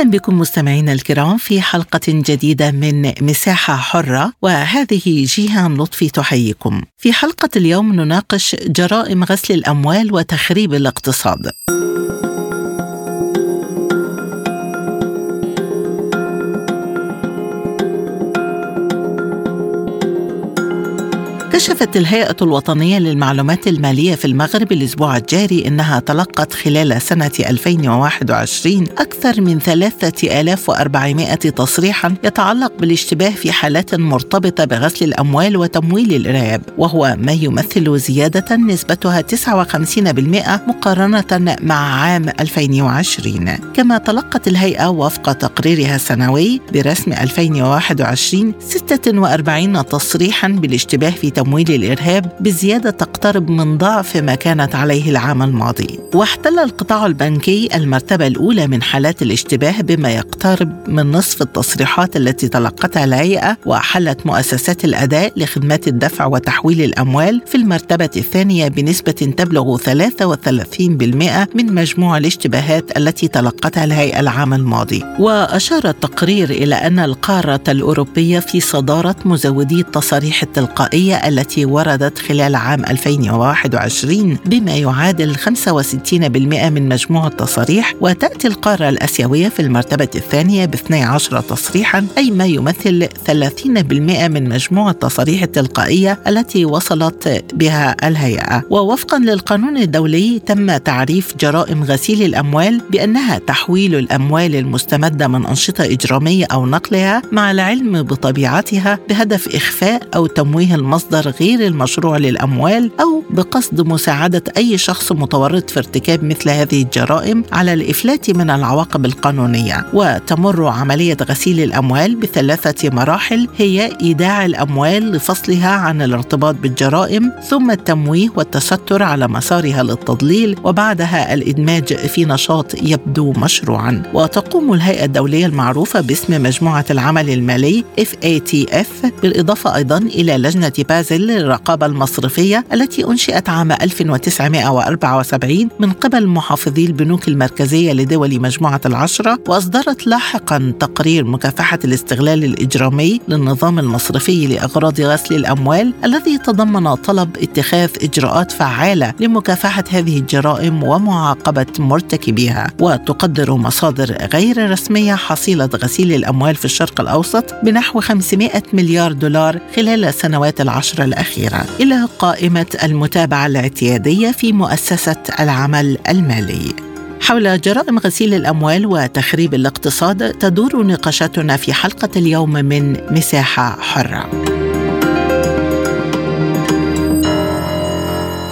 أهلا بكم مستمعينا الكرام في حلقة جديدة من مساحة حرة وهذه جيهان لطفي تحييكم. في حلقة اليوم نناقش جرائم غسل الأموال وتخريب الاقتصاد. كشفت الهيئة الوطنية للمعلومات المالية في المغرب الأسبوع الجاري أنها تلقت خلال سنة 2021 أكثر من 3400 تصريحا يتعلق بالاشتباه في حالات مرتبطة بغسل الأموال وتمويل الإرهاب وهو ما يمثل زيادة نسبتها 59% مقارنة مع عام 2020 كما تلقت الهيئة وفق تقريرها السنوي برسم 2021 46 تصريحا بالاشتباه في تمويل الإرهاب بزيادة تقترب من ضعف ما كانت عليه العام الماضي. واحتل القطاع البنكي المرتبة الأولى من حالات الاشتباه بما يقترب من نصف التصريحات التي تلقتها الهيئة واحلت مؤسسات الأداء لخدمات الدفع وتحويل الأموال في المرتبة الثانية بنسبة تبلغ 33% من مجموع الاشتباهات التي تلقتها الهيئة العام الماضي. وأشار التقرير إلى أن القارة الأوروبية في صدارة مزودي التصاريح التلقائية التي وردت خلال عام 2021 بما يعادل 65% من مجموع التصاريح وتأتي القارة الآسيوية في المرتبة الثانية ب 12 تصريحا أي ما يمثل 30% من مجموع التصاريح التلقائية التي وصلت بها الهيئة. ووفقا للقانون الدولي تم تعريف جرائم غسيل الأموال بأنها تحويل الأموال المستمدة من أنشطة إجرامية أو نقلها مع العلم بطبيعتها بهدف إخفاء أو تمويه المصدر المصدر غير المشروع للأموال أو بقصد مساعدة أي شخص متورط في ارتكاب مثل هذه الجرائم على الإفلات من العواقب القانونية. وتمر عملية غسيل الأموال بثلاثة مراحل هي إيداع الأموال لفصلها عن الارتباط بالجرائم ثم التمويه والتستر على مسارها للتضليل وبعدها الإدماج في نشاط يبدو مشروعا. وتقوم الهيئة الدولية المعروفة باسم مجموعة العمل المالي FATF بالإضافة أيضا إلى لجنة باز بازل للرقابة المصرفية التي أنشئت عام 1974 من قبل محافظي البنوك المركزية لدول مجموعة العشرة وأصدرت لاحقا تقرير مكافحة الاستغلال الإجرامي للنظام المصرفي لأغراض غسل الأموال الذي تضمن طلب اتخاذ إجراءات فعالة لمكافحة هذه الجرائم ومعاقبة مرتكبيها. وتقدر مصادر غير رسمية حصيلة غسيل الأموال في الشرق الأوسط بنحو 500 مليار دولار خلال السنوات العشر الأخيرة. إلى قائمة المتابعة الاعتيادية في مؤسسة العمل المالي. حول جرائم غسيل الأموال وتخريب الاقتصاد تدور نقاشاتنا في حلقة اليوم من مساحة حرة.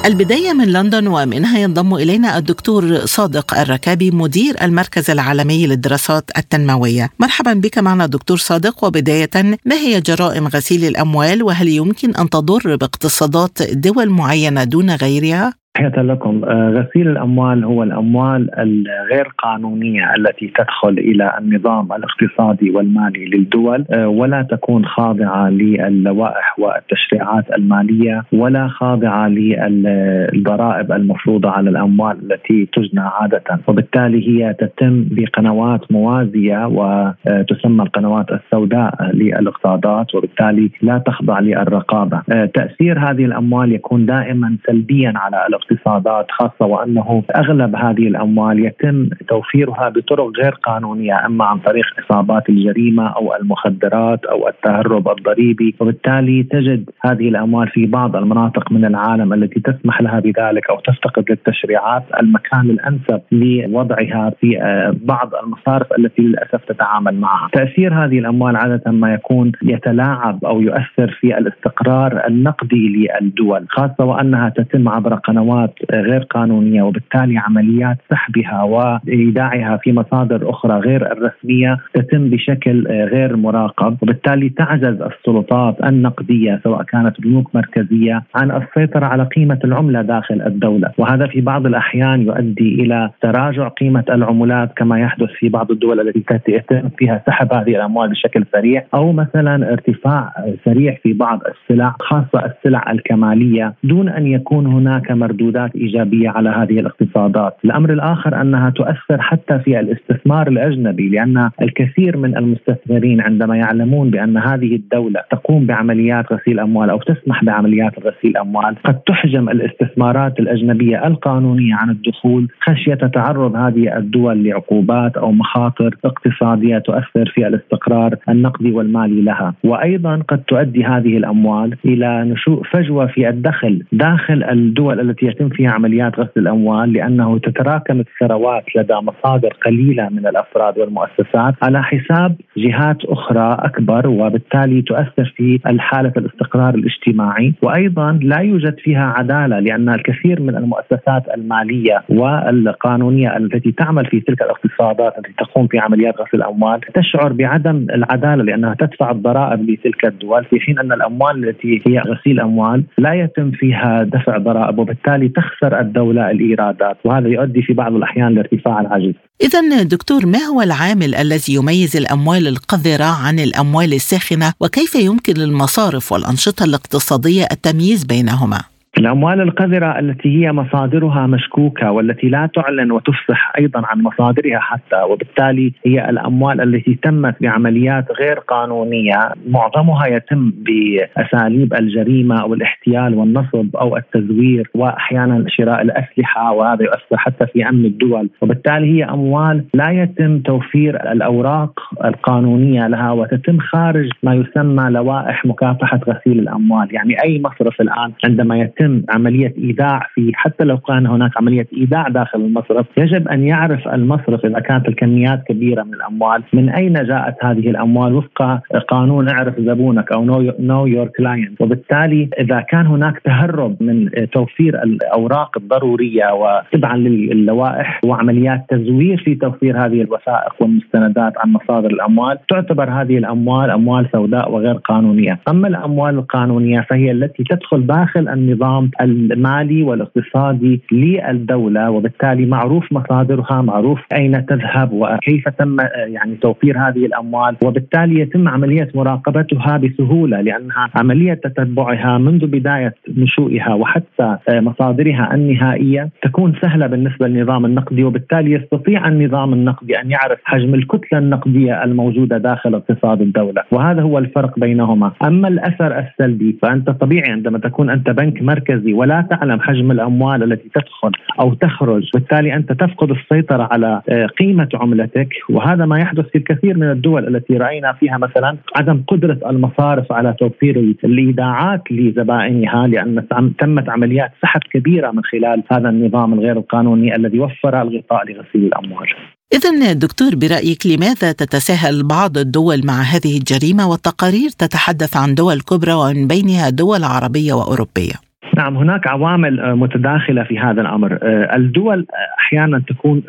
البداية من لندن ومنها ينضم إلينا الدكتور صادق الركابي مدير المركز العالمي للدراسات التنموية. مرحبا بك معنا دكتور صادق. وبداية ما هي جرائم غسيل الأموال؟ وهل يمكن أن تضر باقتصادات دول معينة دون غيرها؟ تحية لكم. آه، غسيل الأموال هو الأموال الغير قانونية التي تدخل إلى النظام الاقتصادي والمالي للدول آه، ولا تكون خاضعة للوائح والتشريعات المالية ولا خاضعة للضرائب المفروضة على الأموال التي تجنى عادة. وبالتالي هي تتم بقنوات موازية وتسمى القنوات السوداء للاقتصادات وبالتالي لا تخضع للرقابة. آه، تأثير هذه الأموال يكون دائما سلبيا على الاقتصادات خاصة وأنه أغلب هذه الأموال يتم توفيرها بطرق غير قانونية أما عن طريق عصابات الجريمة أو المخدرات أو التهرب الضريبي وبالتالي تجد هذه الأموال في بعض المناطق من العالم التي تسمح لها بذلك أو تفتقد للتشريعات المكان الأنسب لوضعها في آه، بعض المصارف التي للأسف تتعامل معها. تأثير هذه الأموال عادة ما يكون يتلاعب أو يؤثر في الاستقرار النقدي للدول خاصة وأنها تتم عبر قنوات قنوات غير قانونية وبالتالي عمليات سحبها وإيداعها في مصادر أخرى غير الرسمية تتم بشكل غير مراقب. وبالتالي تعجز السلطات النقدية سواء كانت بنوك مركزية عن السيطرة على قيمة العملة داخل الدولة. وهذا في بعض الأحيان يؤدي إلى تراجع قيمة العملات كما يحدث في بعض الدول التي يتم فيها سحب هذه الأموال بشكل سريع أو مثلا ارتفاع سريع في بعض السلع خاصة السلع الكمالية دون أن يكون هناك مردودات إيجابية على هذه الاقتصادات، الأمر الآخر أنها تؤثر حتى في الاستثمار الأجنبي لأن الكثير من المستثمرين عندما يعلمون بأن هذه الدولة تقوم بعمليات غسيل أموال أو تسمح بعمليات غسيل أموال قد تحجم الاستثمارات الأجنبية القانونية عن الدخول خشية تعرض هذه الدول لعقوبات أو مخاطر اقتصادية تؤثر في الاستقرار النقدي والمالي لها، وأيضا قد تؤدي هذه الأموال إلى نشوء فجوة في الدخل داخل الدول التي يتم فيها عمليات غسل الأموال لأنه تتراكم الثروات لدى مصادر قليلة من الأفراد والمؤسسات على حساب جهات أخرى أكبر وبالتالي تؤثر في حالة الاستقرار الاجتماعي. وأيضا لا يوجد فيها عدالة لأن الكثير من المؤسسات المالية والقانونية التي تعمل في تلك الاقتصادات التي تقوم في عمليات غسل الأموال تشعر بعدم العدالة لأنها تدفع الضرائب لتلك الدول في حين أن الأموال التي هي غسيل أموال لا يتم فيها دفع ضرائب وبالتالي تخسر الدولة الإيرادات وهذا يؤدي في بعض الأحيان لارتفاع العجز. اذا دكتور ما هو العامل الذي يميز الأموال القذرة عن الأموال الساخنة وكيف يمكن للمصارف والأنشطة الاقتصادية التمييز بينهما؟ الأموال القذرة التي هي مصادرها مشكوكة والتي لا تعلن وتفصح أيضا عن مصادرها حتى وبالتالي هي الأموال التي تمت بعمليات غير قانونية. معظمها يتم بأساليب الجريمة أو الاحتيال والنصب أو التزوير وأحيانا شراء الأسلحة وهذا يؤثر حتى في أمن الدول. وبالتالي هي أموال لا يتم توفير الأوراق القانونية لها وتتم خارج ما يسمى لوائح مكافحة غسيل الأموال. يعني أي مصرف الآن عندما يتم يتم عملية إيداع في حتى لو كان هناك عملية إيداع داخل المصرف يجب أن يعرف المصرف إذا كانت الكميات كبيرة من الأموال من أين جاءت هذه الأموال؟ وفق قانون اعرف زبونك أو know your client وبالتالي إذا كان هناك تهرب من توفير الأوراق الضرورية وتبعا للوائح وعمليات تزوير في توفير هذه الوثائق والمستندات عن مصادر الأموال تعتبر هذه الأموال أموال سوداء وغير قانونية. أما الأموال القانونية فهي التي تدخل داخل النظام النظام المالي والاقتصادي للدولة وبالتالي معروف مصادرها معروف أين تذهب وكيف تم يعني توفير هذه الأموال وبالتالي يتم عملية مراقبتها بسهولة لأنها عملية تتبعها منذ بداية نشوئها وحتى مصادرها النهائية تكون سهلة بالنسبة للنظام النقدي وبالتالي يستطيع النظام النقدي أن يعرف حجم الكتلة النقدية الموجودة داخل اقتصاد الدولة وهذا هو الفرق بينهما. أما الأثر السلبي فأنت طبيعي عندما تكون أنت بنك مركزي ولا تعلم حجم الأموال التي تدخل أو تخرج بالتالي أنت تفقد السيطرة على آه، قيمة عملتك وهذا ما يحدث في الكثير من الدول التي رأينا فيها مثلا عدم قدرة المصارف على توفير الإيداعات لزبائنها لأن تمت عمليات سحب كبيرة من خلال هذا النظام الغير القانوني الذي وفر الغطاء لغسيل الأموال. إذا دكتور برأيك لماذا تتساهل بعض الدول مع هذه الجريمة والتقارير تتحدث عن دول كبرى ومن بينها دول عربية وأوروبية؟ نعم هناك عوامل آه، متداخلة في هذا الأمر، آه، الدول آه، أحيانا تكون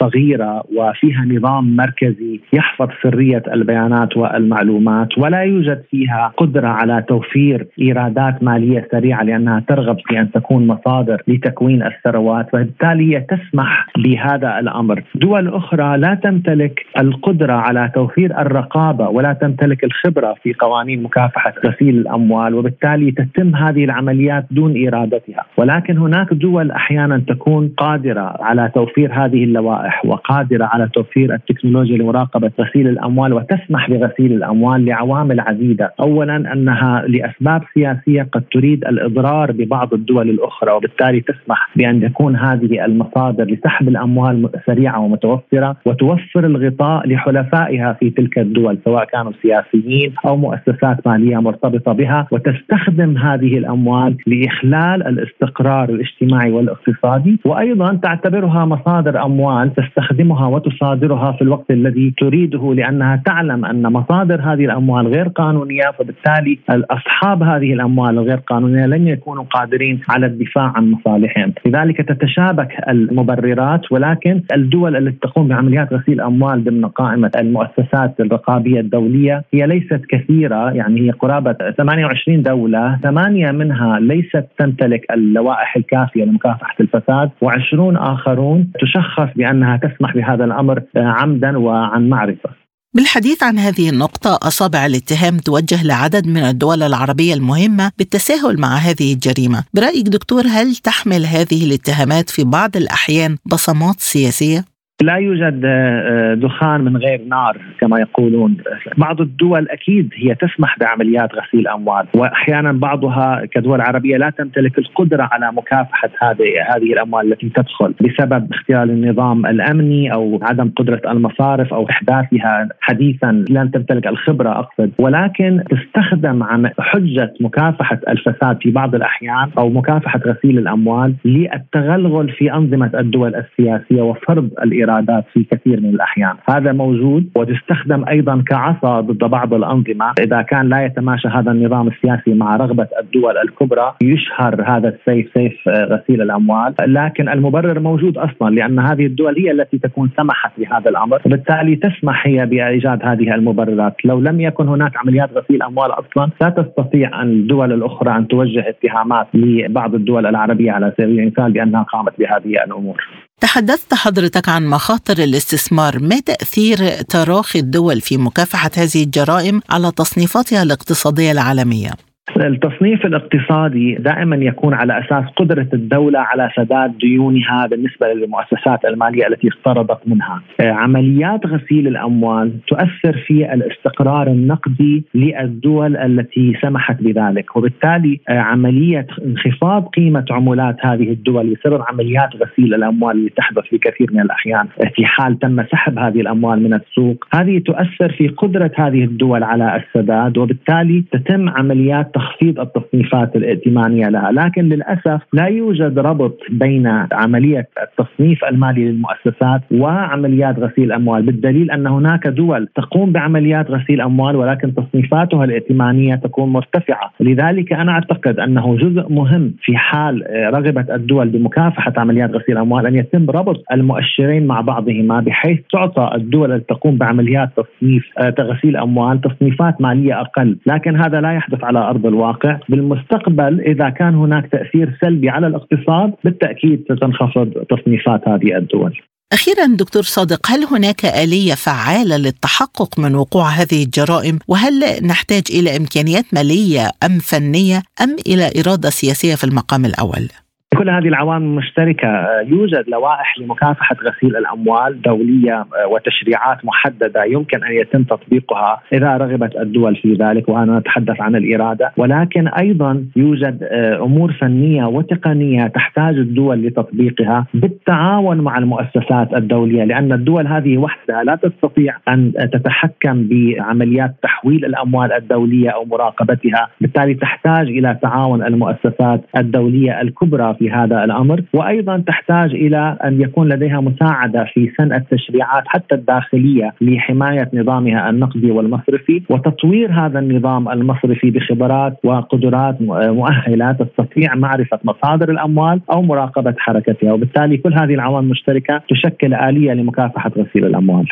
صغيرة وفيها نظام مركزي يحفظ سرية البيانات والمعلومات ولا يوجد فيها قدرة على توفير إيرادات مالية سريعة لأنها ترغب في أن تكون مصادر لتكوين الثروات وبالتالي هي تسمح بهذا الأمر، دول أخرى لا تمتلك القدرة على توفير الرقابة ولا تمتلك الخبرة في قوانين مكافحة غسيل الأموال وبالتالي تتم هذه العمليات دون ارادتها، ولكن هناك دول أحيانا تكون قادرة على توفير هذه اللوائح وقادرة على توفير التكنولوجيا لمراقبة غسيل الأموال وتسمح بغسيل الأموال لعوامل عديدة، اولا أنها لأسباب سياسية قد تريد الإضرار ببعض الدول الأخرى وبالتالي تسمح بأن يكون هذه المصادر لسحب الأموال سريعة ومتوفرة وتوفر الغطاء لحلفائها في تلك الدول سواء كانوا سياسيين أو مؤسسات مالية مرتبطة بها وتستخدم هذه الأموال لاخلاء واخلال الاستقرار الاجتماعي والاقتصادي وأيضا تعتبرها مصادر أموال تستخدمها وتصادرها في الوقت الذي تريده لأنها تعلم أن مصادر هذه الأموال غير قانونية فبالتالي أصحاب هذه الأموال الغير قانونية لن يكونوا قادرين على الدفاع عن مصالحهم، لذلك تتشابك المبررات ولكن الدول التي تقوم بعمليات غسيل أموال ضمن قائمة المؤسسات الرقابية الدولية هي ليست كثيرة يعني هي قرابة 28 دولة، ثمانية منها ليست تمتلك اللوائح الكافية لمكافحة الفساد و20 آخرون تشخص بأنها تسمح بهذا الأمر عمدا وعن معرفة. بالحديث عن هذه النقطة أصابع الاتهام توجه لعدد من الدول العربية المهمة بالتساهل مع هذه الجريمة برأيك دكتور هل تحمل هذه الاتهامات في بعض الأحيان بصمات سياسية؟ لا يوجد آه، دخان من غير نار كما يقولون. بعض الدول أكيد هي تسمح بعمليات غسيل أموال وأحيانا بعضها كدول عربية لا تمتلك القدرة على مكافحة هذه هذه الأموال التي تدخل بسبب اختلال النظام الأمني أو عدم قدرة المصارف أو إحداثها حديثا لن تمتلك الخبرة أقصد. ولكن تستخدم عن حجة مكافحة الفساد في بعض الأحيان أو مكافحة غسيل الأموال للتغلغل في أنظمة الدول السياسية وفرض الإرادة. الايرادات في كثير من الأحيان، هذا موجود وتستخدم أيضا كعصا ضد بعض الأنظمة، إذا كان لا يتماشى هذا النظام السياسي مع رغبة الدول الكبرى يشهر هذا السيف سيف آه، غسيل الأموال، لكن المبرر موجود أصلا لأن هذه الدول هي التي تكون سمحت بهذا الأمر، وبالتالي تسمح هي بإيجاد هذه المبررات، لو لم يكن هناك عمليات غسيل أموال أصلا لا تستطيع الدول الأخرى أن توجه اتهامات لبعض الدول العربية على سبيل المثال بأنها قامت بهذه الأمور. تحدثت حضرتك عن مخاطر الاستثمار ما تأثير تراخي الدول في مكافحة هذه الجرائم على تصنيفاتها الاقتصادية العالمية؟ التصنيف الاقتصادي دائما يكون على أساس قدرة الدولة على سداد ديونها بالنسبة للمؤسسات المالية التي اقترضت منها. آه، عمليات غسيل الأموال تؤثر في الاستقرار النقدي للدول التي سمحت بذلك، وبالتالي آه، عملية انخفاض قيمة عملات هذه الدول بسبب عمليات غسيل الأموال اللي تحدث في كثير من الأحيان آه، في حال تم سحب هذه الأموال من السوق، هذه تؤثر في قدرة هذه الدول على السداد وبالتالي تتم عمليات تخفيض التصنيفات الائتمانية لها، لكن للأسف لا يوجد ربط بين عملية التصنيف المالي للمؤسسات وعمليات غسيل الاموال، بالدليل أن هناك دول تقوم بعمليات غسيل أموال ولكن تصنيفاتها الائتمانية تكون مرتفعة، لذلك أنا أعتقد أنه جزء مهم في حال رغبت الدول بمكافحة عمليات غسيل الاموال أن يتم ربط المؤشرين مع بعضهما بحيث تعطى الدول التي تقوم بعمليات تصنيف آه، غسيل أموال تصنيفات مالية أقل، لكن هذا لا يحدث على أرض الواقع بالمستقبل إذا كان هناك تأثير سلبي على الاقتصاد بالتأكيد ستنخفض تصنيفات هذه الدول. أخيرا دكتور صادق هل هناك آلية فعالة للتحقق من وقوع هذه الجرائم؟ وهل نحتاج إلى إمكانيات مالية أم فنية أم إلى إرادة سياسية في المقام الأول؟ كل هذه العوامل مشتركة. يوجد لوائح لمكافحة غسيل الأموال دولية وتشريعات محددة يمكن أن يتم تطبيقها إذا رغبت الدول في ذلك وأنا أتحدث عن الإرادة. ولكن أيضا يوجد أمور فنية وتقنية تحتاج الدول لتطبيقها بالتعاون مع المؤسسات الدولية لأن الدول هذه وحدها لا تستطيع أن تتحكم بعمليات تحويل الأموال الدولية أو مراقبتها. بالتالي تحتاج إلى تعاون المؤسسات الدولية الكبرى في هذا الأمر وأيضا تحتاج إلى أن يكون لديها مساعدة في سن التشريعات حتى الداخلية لحماية نظامها النقدي والمصرفي وتطوير هذا النظام المصرفي بخبرات وقدرات مؤهله تستطيع معرفة مصادر الأموال أو مراقبة حركتها وبالتالي كل هذه العوامل المشتركة تشكل آلية لمكافحة غسيل الأموال.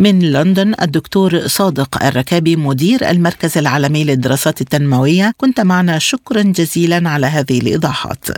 من لندن الدكتور صادق الركابي مدير المركز العالمي للدراسات التنموية كنت معنا شكرا جزيلا على هذه الإيضاحات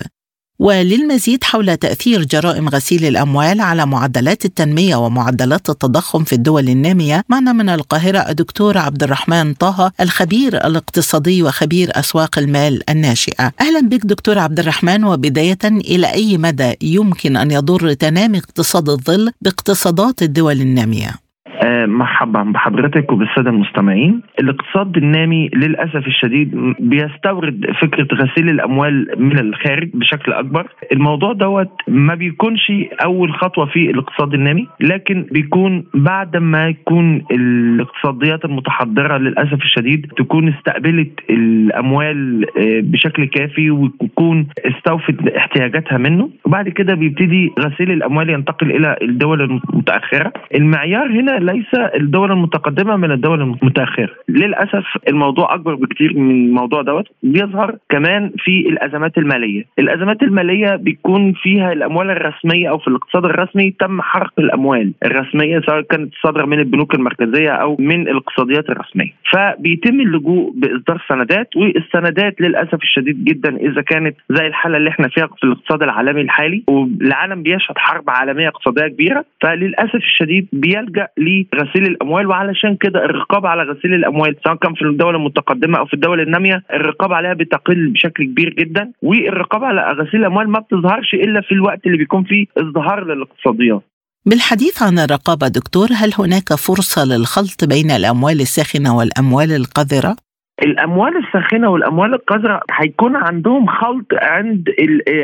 وللمزيد حول تأثير جرائم غسيل الأموال على معدلات التنمية ومعدلات التضخم في الدول النامية معنا من القاهرة الدكتور عبد الرحمن طه الخبير الاقتصادي وخبير أسواق المال الناشئة أهلا بك دكتور عبد الرحمن وبداية إلى أي مدى يمكن أن يضر تنامي اقتصاد الظل باقتصادات الدول النامية؟ آه، مرحبا بحضرتك وبالسادة المستمعين. الاقتصاد النامي للأسف الشديد بيستورد فكرة غسيل الأموال من الخارج بشكل أكبر. الموضوع دوت ما بيكونش أول خطوة في الاقتصاد النامي لكن بيكون بعد ما يكون الاقتصاديات المتحضرة للأسف الشديد تكون استقبلت الأموال آه، بشكل كافي وتكون استوفت احتياجاتها منه. وبعد كده بيبتدي غسيل الأموال ينتقل إلى الدول المتأخرة. المعيار هنا ليس الدول المتقدمة من الدول المتأخرة. للأسف الموضوع أكبر بكثير من الموضوع دوت. بيظهر كمان في الأزمات المالية. الأزمات المالية بيكون فيها الأموال الرسمية أو في الاقتصاد الرسمي تم حرق الأموال الرسمية سواء كانت صادره من البنوك المركزية أو من الاقتصاديات الرسمية. فبيتم اللجوء بإصدار سندات والسندات للأسف الشديد جدا إذا كانت زي الحالة اللي إحنا فيها في الاقتصاد العالمي الحالي. والعالم بيشهد حرب عالمية اقتصادية كبيرة. فللأسف الشديد بيلجأ لغسيل الأموال وعلشان كده الرقابة على غسيل الأموال سواء كان في الدول المتقدمة أو في الدول النامية الرقابة عليها بتقل بشكل كبير جدا والرقابة على غسيل الأموال ما بتظهرش إلا في الوقت اللي بيكون فيه ازدهار للاقتصاديات بالحديث عن الرقابة دكتور هل هناك فرصة للخلط بين الأموال الساخنة والأموال القذرة؟ الأموال الساخنة والأموال القذرة هيكون عندهم خلط عند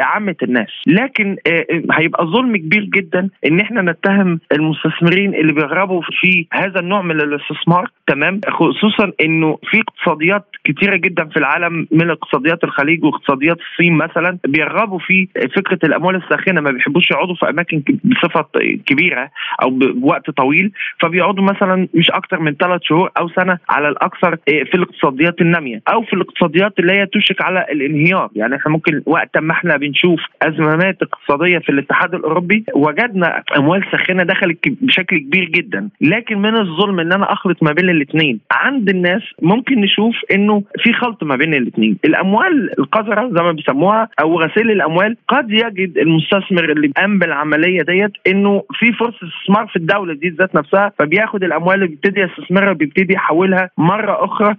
عامة الناس. لكن آه، آه، هيبقى ظلم كبير جدا إن إحنا نتهم المستثمرين اللي بيرغبوا في هذا النوع من الاستثمار تمام؟ خصوصا إنه في اقتصاديات كتيرة جدا في العالم من اقتصاديات الخليج واقتصاديات الصين مثلا بيرغبوا في فكرة الأموال الساخنة ما بيحبوش يقعدوا في أماكن بصفة كبيرة أو بوقت طويل فبيقعدوا مثلا مش أكثر من ثلاث شهور أو سنة على الأكثر آه، في الاقتصاديات النامية أو في الاقتصاديات اللي هي توشك على الانهيار. يعني إحنا ممكن وقت ما إحنا بنشوف أزمات اقتصادية في الاتحاد الأوروبي وجدنا أموال ساخنة دخلت بشكل كبير جدا. لكن من الظلم إن أنا أخلط ما بين الاثنين عند الناس ممكن نشوف إنه في خلط ما بين الاثنين الأموال القذرة زي ما بيسموها أو غسيل الأموال قد يجد المستثمر اللي قام بالعملية ديت إنه في فرصه استثمار في الدولة دي ذات نفسها. فبياخد الأموال اللي بيبتدي يستثمرها بيبتدي يحولها مرة أخرى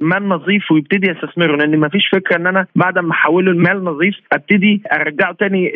لمال نظيف ويبتدي يستثمره لأن ما فيش فكرة إن أنا بعد ما أحوله لمال نظيف أبتدي أرجعه تاني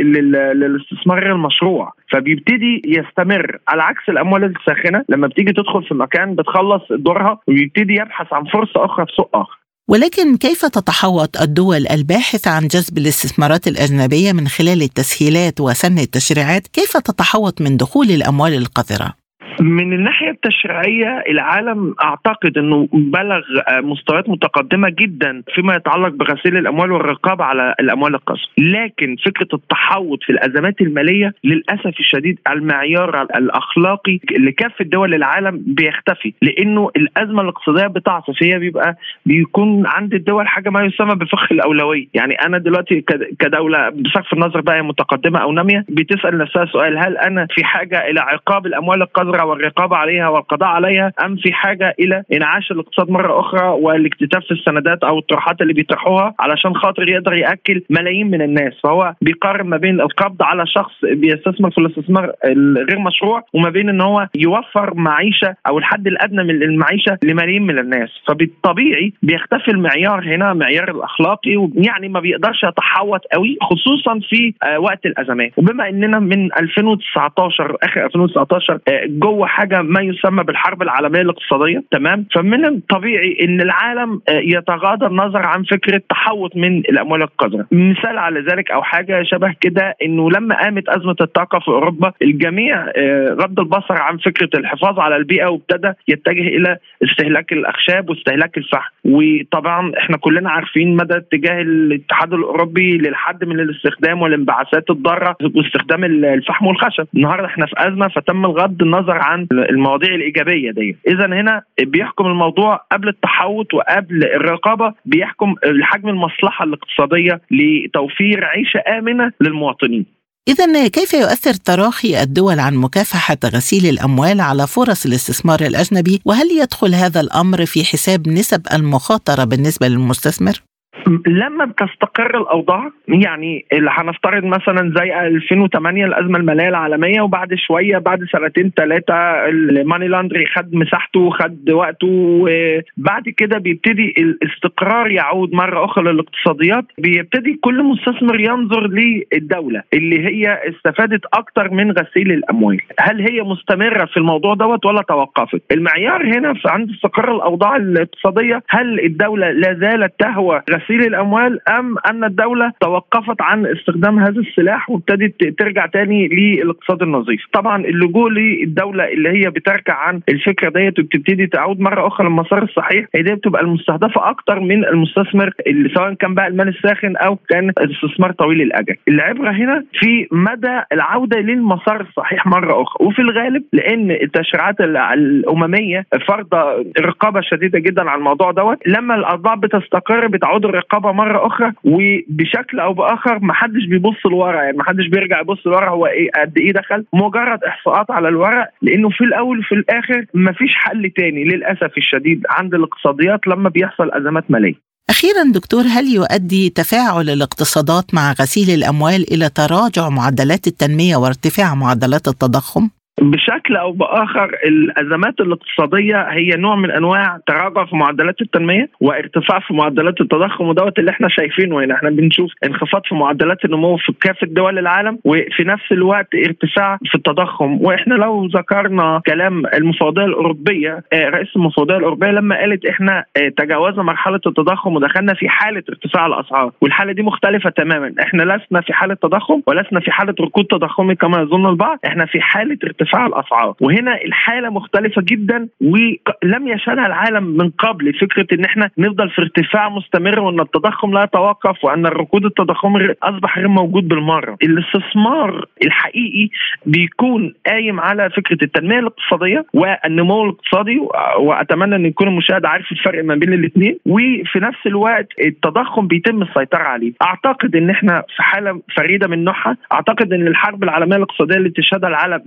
للاستثمار المشروع. فبيبتدي يستمر. على عكس الأموال الساخنة لما بتيجي تدخل في مكان بتخلص دورها ويبتدي يبحث عن فرصة أخرى في سوق آخر. ولكن كيف تتحوط الدول الباحثة عن جذب الاستثمارات الأجنبية من خلال التسهيلات وسن التشريعات؟ كيف تتحوط من دخول الأموال القذرة؟ من الناحية التشريعية العالم أعتقد إنه بلغ مستويات متقدمة جدا فيما يتعلق بغسيل الأموال والرقابة على الأموال القذره، لكن فكرة التحوط في الأزمات المالية للأسف الشديد المعيار الأخلاقي لكافة دول العالم بيختفي لأنه الأزمة الاقتصادية بتعصف هي بيبقى بيكون عند الدول حاجة ما يسمى بفقه الأولوية، يعني أنا دلوقتي كدولة بصرف النظر بقى متقدمة أو نامية بتسأل نفسها سؤال هل أنا في حاجة إلى عقاب الأموال القذرة والرقابة عليها والقضاء عليها أم في حاجة إلى إنعاش الاقتصاد مرة أخرى والاكتتاف في السندات أو الطروحات اللي بيطرحوها علشان خاطر يقدر يأكل ملايين من الناس. فهو بيقارن ما بين القبض على شخص بيستثمر في الاستثمار الغير مشروع وما بين إن هو يوفر معيشة أو الحد الأدنى من المعيشة لملايين من الناس. فبالطبيعي بيختفي المعيار هنا معيار الأخلاقي يعني ما بيقدرش يتحوط قوي خصوصا في آه، وقت الأزمات. وبما إننا من 2019 آخر 2019 جوه هو حاجة ما يسمى بالحرب العالمية الاقتصادية تمام؟ فمن الطبيعي إن العالم آه، يتغاضى النظر عن فكرة تحوط من الأموال القذرة. مثال على ذلك أو حاجة شبه كده إنه لما قامت أزمة الطاقة في أوروبا الجميع آه، رد البصر عن فكرة الحفاظ على البيئة وابتدى يتجه إلى استهلاك الأخشاب واستهلاك الفحم. وطبعا إحنا كلنا عارفين مدى اتجاه الاتحاد الأوروبي للحد من الاستخدام والانبعاثات الضارة واستخدام الفحم والخشب. النهارده إحنا في أزمة فتم غض النظر عن المواضيع الإيجابية دي اذا هنا بيحكم الموضوع قبل التحوط وقبل الرقابة بيحكم حجم المصلحة الاقتصادية لتوفير عيشة آمنة للمواطنين إذا كيف يؤثر تراخي الدول عن مكافحة غسيل الأموال على فرص الاستثمار الأجنبي؟ وهل يدخل هذا الأمر في حساب نسب المخاطرة بالنسبة للمستثمر؟ لما بتستقر الأوضاع يعني اللي هنفترض مثلا زي 2008 الأزمة المالية العالمية وبعد شوية بعد سنتين ثلاثة الماني لاندري خد مساحته خد وقته وبعد كده بيبتدي الاستقرار يعود مرة أخرى للاقتصاديات. بيبتدي كل مستثمر ينظر للدولة اللي هي استفادت أكتر من غسيل الأموال. هل هي مستمرة في الموضوع دوت؟ ولا توقفت. المعيار هنا عند استقرار الأوضاع الاقتصادية هل الدولة لا زالت تهوى غسيل الأموال أم أن الدولة توقفت عن استخدام هذا السلاح وابتدت ترجع تاني للاقتصاد النظيف؟ طبعا اللجوء للدولة اللي هي بترجع عن الفكرة ديت وبتبتدي تعود مرة أخرى للمسار الصحيح هي دي بتبقى المستهدفة أكتر من المستثمر اللي سواء كان بقى المال الساخن أو كان استثمار طويل الاجل العبرة هنا في مدى العودة للمسار الصحيح مرة أخرى وفي الغالب لأن التشريعات الأممية فرض رقابة شديدة جدا على الموضوع دوت لما الاوضاع بتستقر بتعود الرقابه مرة أخرى وبشكل أو بآخر ما حدش بيبص لورا يعني ما حدش بيرجع يبص لورا هو إيه قد إيه دخل مجرد إحصاءات على الورق لأنه في الأول وفي الآخر ما فيش حل تاني للأسف الشديد عند الاقتصاديات لما بيحصل أزمات مالية أخيرا دكتور هل يؤدي تفاعل الاقتصادات مع غسيل الأموال إلى تراجع معدلات التنمية وارتفاع معدلات التضخم؟ بشكل أو بآخر الأزمات الاقتصادية هي نوع من أنواع تراجع في معدلات التنمية وارتفاع في معدلات التضخم ودوت اللي إحنا شايفينه هنا إحنا بنشوف انخفاض في معدلات النمو في كافه دول العالم وفي نفس الوقت ارتفاع في التضخم. وإحنا لو ذكرنا كلام المفوضية الأوروبية آه، رئيس المفوضية الأوروبية لما قالت إحنا آه، تجاوزنا مرحلة التضخم ودخلنا في حالة ارتفاع الأسعار والحالة دي مختلفة تماما. إحنا لسنا في حالة تضخم ولسنا في حالة ركود تضخمي كما يظن البعض. إحنا في حالة ارتفاع ارتفاع الأسعار. وهنا الحالة مختلفة جدا ولم يشهدها العالم من قبل فكرة إن إحنا نفضل في ارتفاع مستمر وإن التضخم لا يتوقف وإن الركود التضخمي أصبح غير موجود بالمرة. الاستثمار الحقيقي بيكون قايم على فكرة التنمية الاقتصادية والنمو الاقتصادي وأتمنى إن يكون المشاهد عارف الفرق ما بين الاثنين وفي نفس الوقت التضخم بيتم السيطرة عليه. أعتقد إن إحنا في حالة فريدة من نوعها. أعتقد إن الحرب العالمية الاقتصادية اللي تشهدها العالم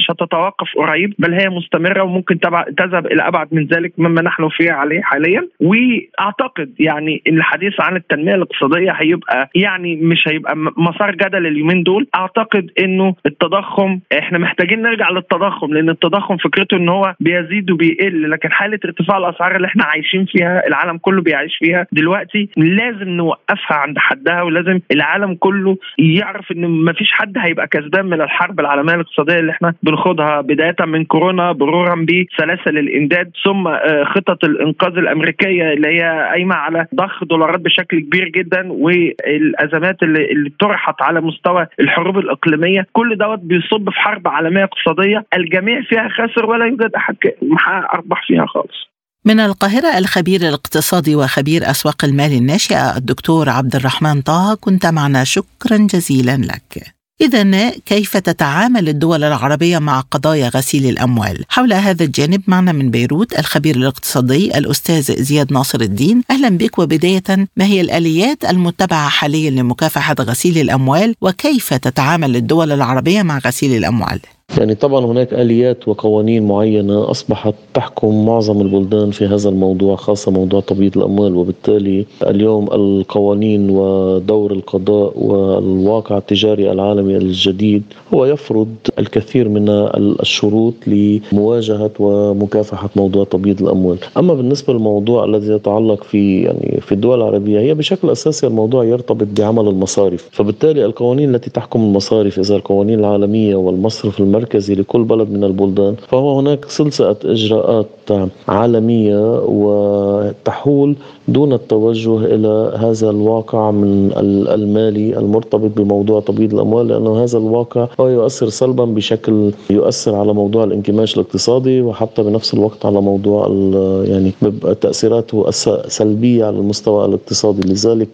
مش هتتوقف قريب بل هي مستمرة وممكن تذهب إلى أبعد من ذلك مما نحن فيه عليه حاليا. وأعتقد يعني الحديث عن التنمية الاقتصادية هيبقى يعني مش هيبقى مسار جدل اليومين دول. أعتقد إنه التضخم إحنا محتاجين نرجع للتضخم لأن التضخم فكرته إن هو بيزيد وبيقل لكن حالة ارتفاع الأسعار اللي إحنا عايشين فيها العالم كله بيعيش فيها دلوقتي لازم نوقفها عند حدها ولازم العالم كله يعرف إن ما فيش حد هيبقى كسبان من الحرب العالمية الاقتصادية اللي إحنا بنخوضها بدايه من كورونا مرورا بسلاسل الإمداد ثم آه، خطط الإنقاذ الأمريكية اللي هي قايمة على ضخ دولارات بشكل كبير جدا والأزمات اللي, طرحت على مستوى الحروب الإقليمية. كل دوت بيصب في حرب عالمية اقتصادية. الجميع فيها خاسر ولا يوجد أحد محقق أرباح فيها خالص. من القاهرة الخبير الاقتصادي وخبير أسواق المال الناشئة الدكتور عبد الرحمن طه كنت معنا. شكرا جزيلا لك. إذا كيف تتعامل الدول العربية مع قضايا غسيل الأموال؟ حول هذا الجانب معنا من بيروت الخبير الاقتصادي الأستاذ زياد ناصر الدين أهلا بك وبداية ما هي الآليات المتبعة حاليا لمكافحة غسيل الأموال وكيف تتعامل الدول العربية مع غسيل الأموال؟ يعني طبعا هناك آليات وقوانين معينة أصبحت تحكم معظم البلدان في هذا الموضوع خاصة موضوع تبييض الأموال. وبالتالي اليوم القوانين ودور القضاء والواقع التجاري العالمي الجديد هو يفرض الكثير من الشروط لمواجهة ومكافحة موضوع تبييض الأموال، أما بالنسبة للموضوع الذي يتعلق في يعني في الدول العربية هي بشكل أساسي الموضوع يرتبط بعمل المصارف، فبالتالي القوانين التي تحكم المصارف إذا القوانين العالمية والمصرف المركزي المركزي لكل بلد من البلدان فهو هناك سلسلة إجراءات عالمية وتحول دون التوجه إلى هذا الواقع من المالي المرتبط بموضوع تبييض الأموال لأنه هذا الواقع هو يؤثر سلبا بشكل يؤثر على موضوع الانكماش الاقتصادي وحتى بنفس الوقت على موضوع يعني تأثيراته سلبية على المستوى الاقتصادي. لذلك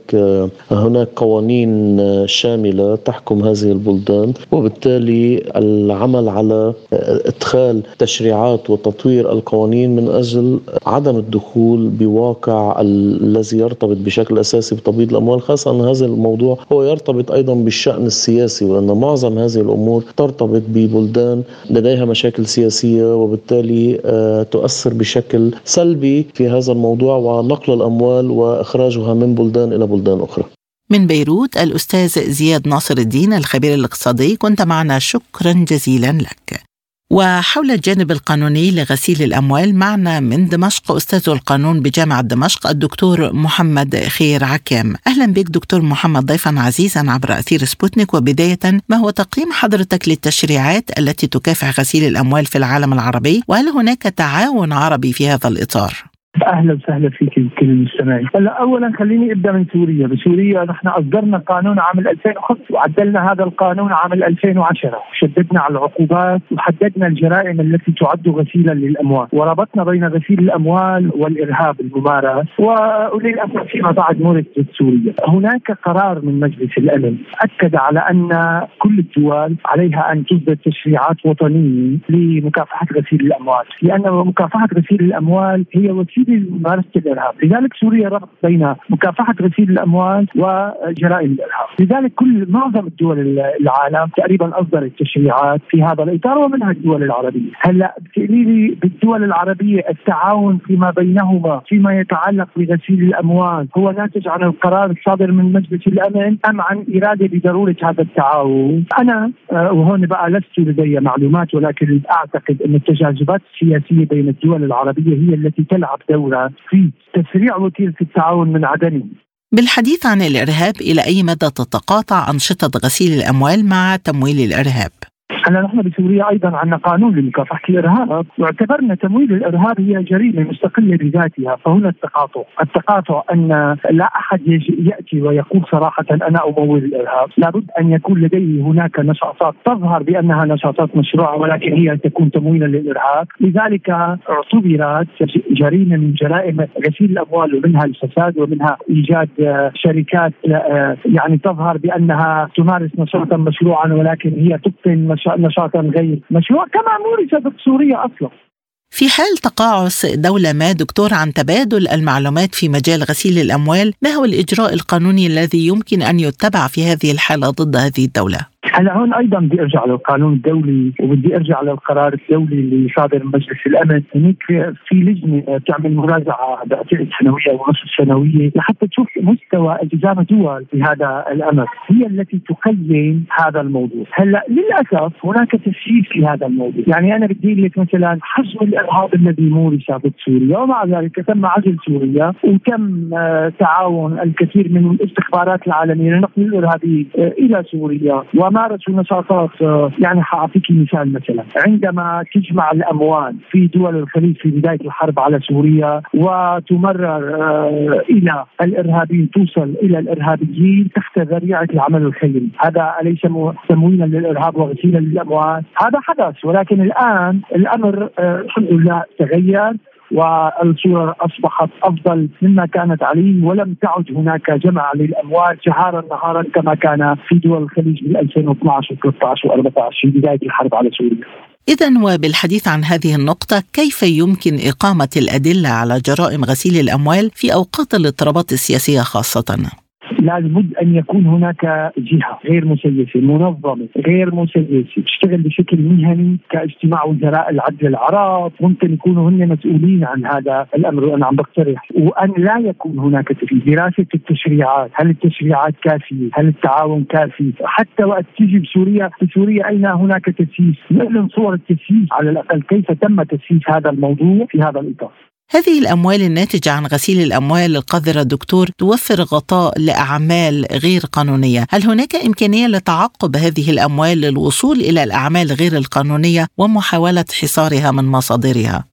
هناك قوانين شاملة تحكم هذه البلدان وبالتالي العمل على إدخال تشريعات وتطوير القوانين من أجل عدم الدخول بواقع الذي يرتبط بشكل أساسي بتبييض الأموال خاصة إن هذا الموضوع هو يرتبط أيضا بالشأن السياسي وأن معظم هذه الأمور ترتبط ببلدان لديها مشاكل سياسية وبالتالي آه، تؤثر بشكل سلبي في هذا الموضوع ونقل الأموال وإخراجها من بلدان إلى بلدان أخرى. من بيروت الأستاذ زياد ناصر الدين الخبير الاقتصادي كنت معنا شكرا جزيلا لك وحول الجانب القانوني لغسيل الأموال معنا من دمشق أستاذ القانون بجامعة دمشق الدكتور محمد خير عكام. أهلا بك دكتور محمد ضيفا عزيزا عبر أثير سبوتنيك. وبداية ما هو تقييم حضرتك للتشريعات التي تكافح غسيل الأموال في العالم العربي؟ وهل هناك تعاون عربي في هذا الإطار؟ أهلا وسهلا فيك كل المستمعين. هلا اولا خليني أبدأ من سوريا، بسوريا نحن أصدرنا قانون عام 2005 وعدلنا هذا القانون عام 2010 وشددنا على العقوبات وحددنا الجرائم التي تعد غسيلا للأموال، وربطنا بين غسيل الأموال والإرهاب الممارس وللأسف فيما بعد مرت سوريا. هناك قرار من مجلس الأمن أكد على أن كل الدول عليها أن تصدر تشريعات وطنية لمكافحة غسيل الأموال، لأن مكافحة غسيل الأموال هي وسيلة لممارسه الإرهاب، لذلك سوريا ربط بين مكافحة غسيل الأموال وجرائم الإرهاب، لذلك كل معظم الدول العالم تقريبا أصدرت تشريعات في هذا الإطار ومنها الدول العربية، هلأ بتقولي لي بالدول العربية التعاون فيما بينهما فيما يتعلق بغسيل الأموال هو ناتج عن القرار الصادر من مجلس الأمن ام عن إرادة بضروره هذا التعاون؟ أنا آه، وهون بقى لست لدي معلومات ولكن أعتقد أن التجاذبات السياسية بين الدول العربية هي التي تلعب دورة في تسريع وتيرة التعاون من عدمه بالحديث عن الإرهاب إلى أي مدى تتقاطع أنشطة غسيل الأموال مع تمويل الإرهاب؟ هلا نحن بسوريا أيضا عندنا قانون لمكافحه الإرهاب. واعتبرنا تمويل الإرهاب هي جريمة مستقلة بذاتها فهنا التقاطع، التقاطع أن لا أحد يأتي ويقول صراحة أنا امول الإرهاب، لابد أن يكون لديه هناك نشاطات. تظهر بأنها نشاطات مشروعة ولكن هي تكون تمويلا للإرهاب، لذلك اعتبرت جريمة من جرائم غسيل الأموال ومنها الفساد ومنها إيجاد شركات يعني تظهر بأنها تمارس نشاطا مشروعا ولكن هي تبطن نشاطا غير مشروع كما مورست سوريا أصلا في حال تقاعس دولة ما دكتور عن تبادل المعلومات في مجال غسيل الأموال ما هو الإجراء القانوني الذي يمكن أن يتبع في هذه الحالة ضد هذه الدولة؟ هلا هون أيضا بدي أرجع للقانون الدولي وبدي أرجع للقرار الدولي اللي صادر من مجلس الأمن. هنيك في لجنة تعمل مراجعة بعتقد سنويه ونصف سنويه لحتى تشوف مستوى التزام الدول في هذا الأمر. هي التي تقيم هذا الموضوع. هلا للأسف هناك تسييس لهذا الموضوع. يعني أنا بدي لك مثلا حجم الإرهاب الذي مورس بسوريا ومع ذلك تم عزل سوريا وتم آه، تعاون الكثير من الاستخبارات العالمية لنقل الإرهابيين آه، إلى سوريا. وما مارسوا نشاطات آه، يعني حاعطيك مثال مثلا. عندما تجمع الأموال في دول الخليج في بداية الحرب على سوريا وتمرر آه، إلى الإرهابيين توصل إلى الإرهابيين تحت ذريعة العمل الخيري، هذا أليس تمويلا للإرهاب وغسيلا للأموال؟ هذا حدث ولكن الآن الأمر آه، الحمد لله تغير. والصورة أصبحت أفضل مما كانت عليه ولم تعد هناك جمع للأموال جهارا نهارا كما كان في دول الخليج من 2012 و13 و14 في بداية الحرب على سوريا إذا وبالحديث عن هذه النقطة كيف يمكن إقامة الأدلة على جرائم غسيل الأموال في أوقات الاضطرابات السياسية خاصة؟ لابد أن يكون هناك جهة غير مسيسة منظمة غير مسيسة تشتغل بشكل مهني كاجتماع وزراء العدل العرب ممكن يكونوا هن مسؤولين عن هذا الأمر وأنا عم بقترح. وأن لا يكون هناك تفيد دراسة التشريعات هل التشريعات كافية؟ هل التعاون كافي؟ حتى وقت تيجي بسوريا في سوريا أين هناك تسييس؟ نعلن صور التسييس على الأقل كيف تم تسييس هذا الموضوع في هذا الإطار؟ هذه الأموال الناتجة عن غسيل الأموال القذرة دكتور توفر غطاء لأعمال غير قانونية هل هناك إمكانية لتعقب هذه الأموال للوصول إلى الأعمال غير القانونية ومحاولة حصارها من مصادرها؟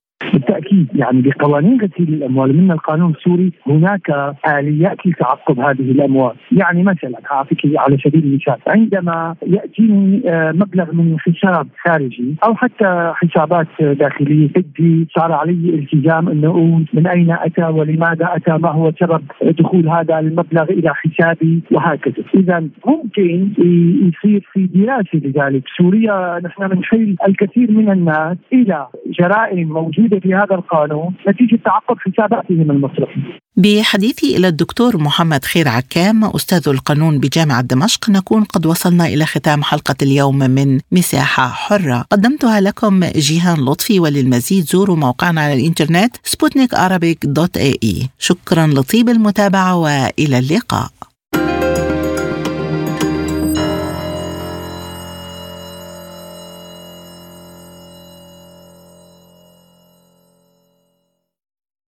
بالتاكيد يعني بقوانين غسيل الأموال. من القانون السوري هناك اليات لتعقب هذه الأموال، يعني مثلا أعطيك على سبيل المثال عندما يأتيني آه، مبلغ من حساب خارجي أو حتى حسابات داخلية بدي صار علي التزام إنه أقول من أين أتى ولماذا أتى ما هو سبب دخول هذا المبلغ إلى حسابي وهكذا، اذا ممكن يصير في دراسة لذلك، سوريا نحن بنحيل الكثير من الناس إلى جرائم موجودة في هذا القانون نتيجة تعقب حساباتهم المصرفيه. بحديثي إلى الدكتور محمد خير عكام أستاذ القانون بجامعة دمشق نكون قد وصلنا إلى ختام حلقة اليوم من مساحة حرة. قدمتها لكم جيهان لطفي وللمزيد زوروا موقعنا على الإنترنت سبوتنيك dot ae. شكرا لطيب المتابعة وإلى اللقاء.